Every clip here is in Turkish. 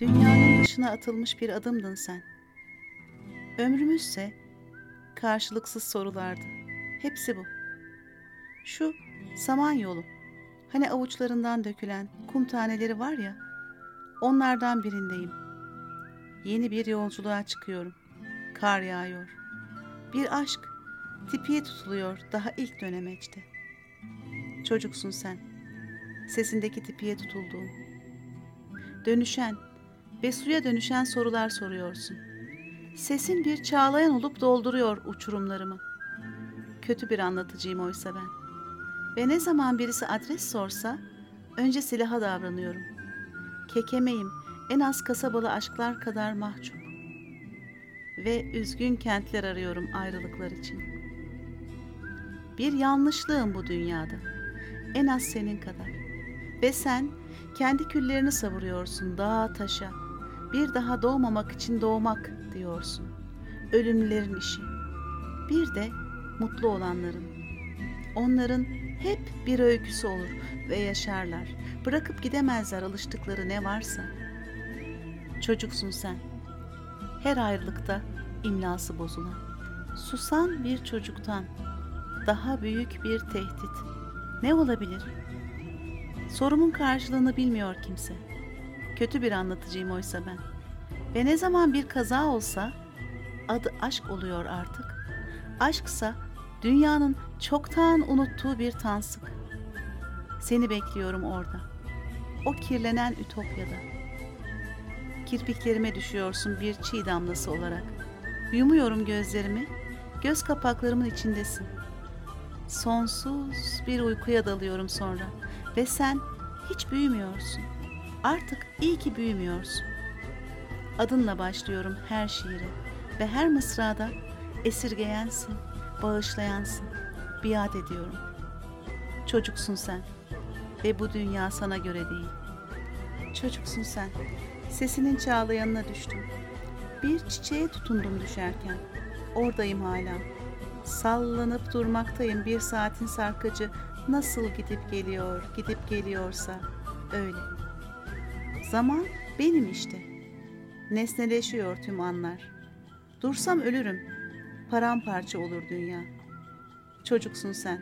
Dünyanın dışına atılmış bir adımdın sen. Ömrümüzse karşılıksız sorulardı. Hepsi bu. Şu saman yolu, hani avuçlarından dökülen kum taneleri var ya, onlardan birindeyim. Yeni bir yolculuğa çıkıyorum. Kar yağıyor. Bir aşk tipiye tutuluyor daha ilk dönemeçte. Çocuksun sen. Sesindeki tipiye tutulduğum. Dönüşen ve suya dönüşen sorular soruyorsun. Sesin bir çağlayan olup dolduruyor uçurumlarımı. Kötü bir anlatıcıyım oysa ben. Ve ne zaman birisi adres sorsa önce silaha davranıyorum. Kekemeyim en az kasabalı aşklar kadar mahcup. Ve üzgün kentler arıyorum ayrılıklar için. Bir yanlışlığım bu dünyada. En az senin kadar. Ve sen kendi küllerini savuruyorsun dağa taşa. Bir daha doğmamak için doğmak diyorsun. Ölümlülerin işi. Bir de mutlu olanların. Onların hep bir öyküsü olur ve yaşarlar. Bırakıp gidemezler alıştıkları ne varsa. Çocuksun sen. Her ayrılıkta imlası bozulan. Susan bir çocuktan daha büyük bir tehdit. Ne olabilir? Sorumun karşılığını bilmiyor kimse. Kötü bir anlatıcıyım oysa ben. Ve ne zaman bir kaza olsa adı aşk oluyor artık. Aşksa dünyanın çoktan unuttuğu bir tansık. Seni bekliyorum orada. O kirlenen ütopyada. Kirpiklerime düşüyorsun bir çiğ damlası olarak. Yumuyorum gözlerimi, göz kapaklarımın içindesin. Sonsuz bir uykuya dalıyorum sonra ve sen hiç büyümüyorsun. Artık iyi ki büyümüyorsun. Adınla başlıyorum her şiire ve her mısrada esirgeyensin, bağışlayansın, biat ediyorum. Çocuksun sen ve bu dünya sana göre değil. Çocuksun sen, sesinin çağlayanına düştüm. Bir çiçeğe tutundum düşerken, oradayım hala. Sallanıp durmaktayım bir saatin sarkacı nasıl gidip geliyor, gidip geliyorsa öyle. Zaman benim işte. Nesneleşiyor tüm anlar. Dursam ölürüm. Paramparça olur dünya. Çocuksun sen.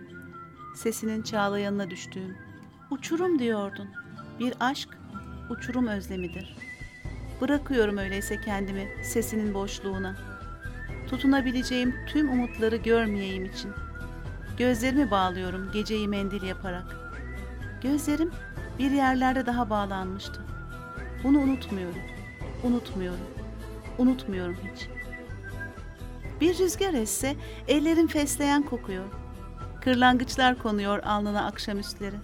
Sesinin çağlayanına düştüğüm. Uçurum diyordun. Bir aşk uçurum özlemidir. Bırakıyorum öyleyse kendimi sesinin boşluğuna. Tutunabileceğim tüm umutları görmeyeyim için. Gözlerimi bağlıyorum geceyi mendil yaparak. Gözlerim bir yerlerde daha bağlanmıştı. Bunu unutmuyorum. Unutmuyorum. Unutmuyorum hiç. Bir rüzgar esse ellerim fesleğen kokuyor. Kırlangıçlar konuyor alnına akşamüstleri.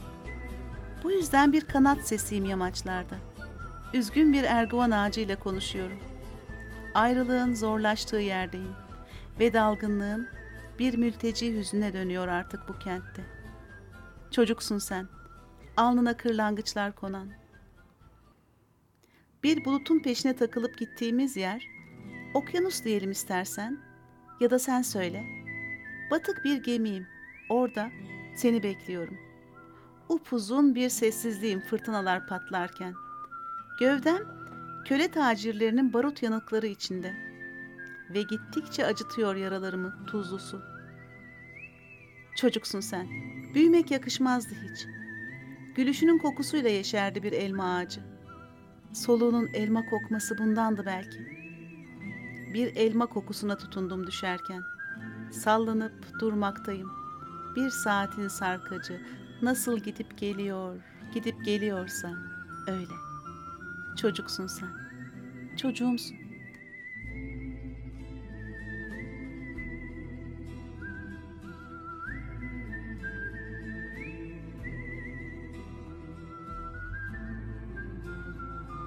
Bu yüzden bir kanat sesiyim yamaçlarda. Üzgün bir erguvan ağacıyla konuşuyorum. Ayrılığın zorlaştığı yerdeyim ve dalgınlığım bir mülteci hüznüne dönüyor artık bu kentte. Çocuksun sen, alnına kırlangıçlar konan. Bir bulutun peşine takılıp gittiğimiz yer, okyanus diyelim istersen ya da sen söyle. Batık bir gemiyim, orada seni bekliyorum. Upuzun bir sessizliğim fırtınalar patlarken. Gövdem köle tacirlerinin barut yanıkları içinde ve gittikçe acıtıyor yaralarımı tuzlu su. Çocuksun sen, büyümek yakışmazdı hiç. Gülüşünün kokusuyla yeşerdi bir elma ağacı. Soluğunun elma kokması bundandı belki. Bir elma kokusuna tutundum düşerken. Sallanıp durmaktayım. Bir saatin sarkacı nasıl gidip geliyor, gidip geliyorsa öyle. Çocuksun sen. Çocuğumsun.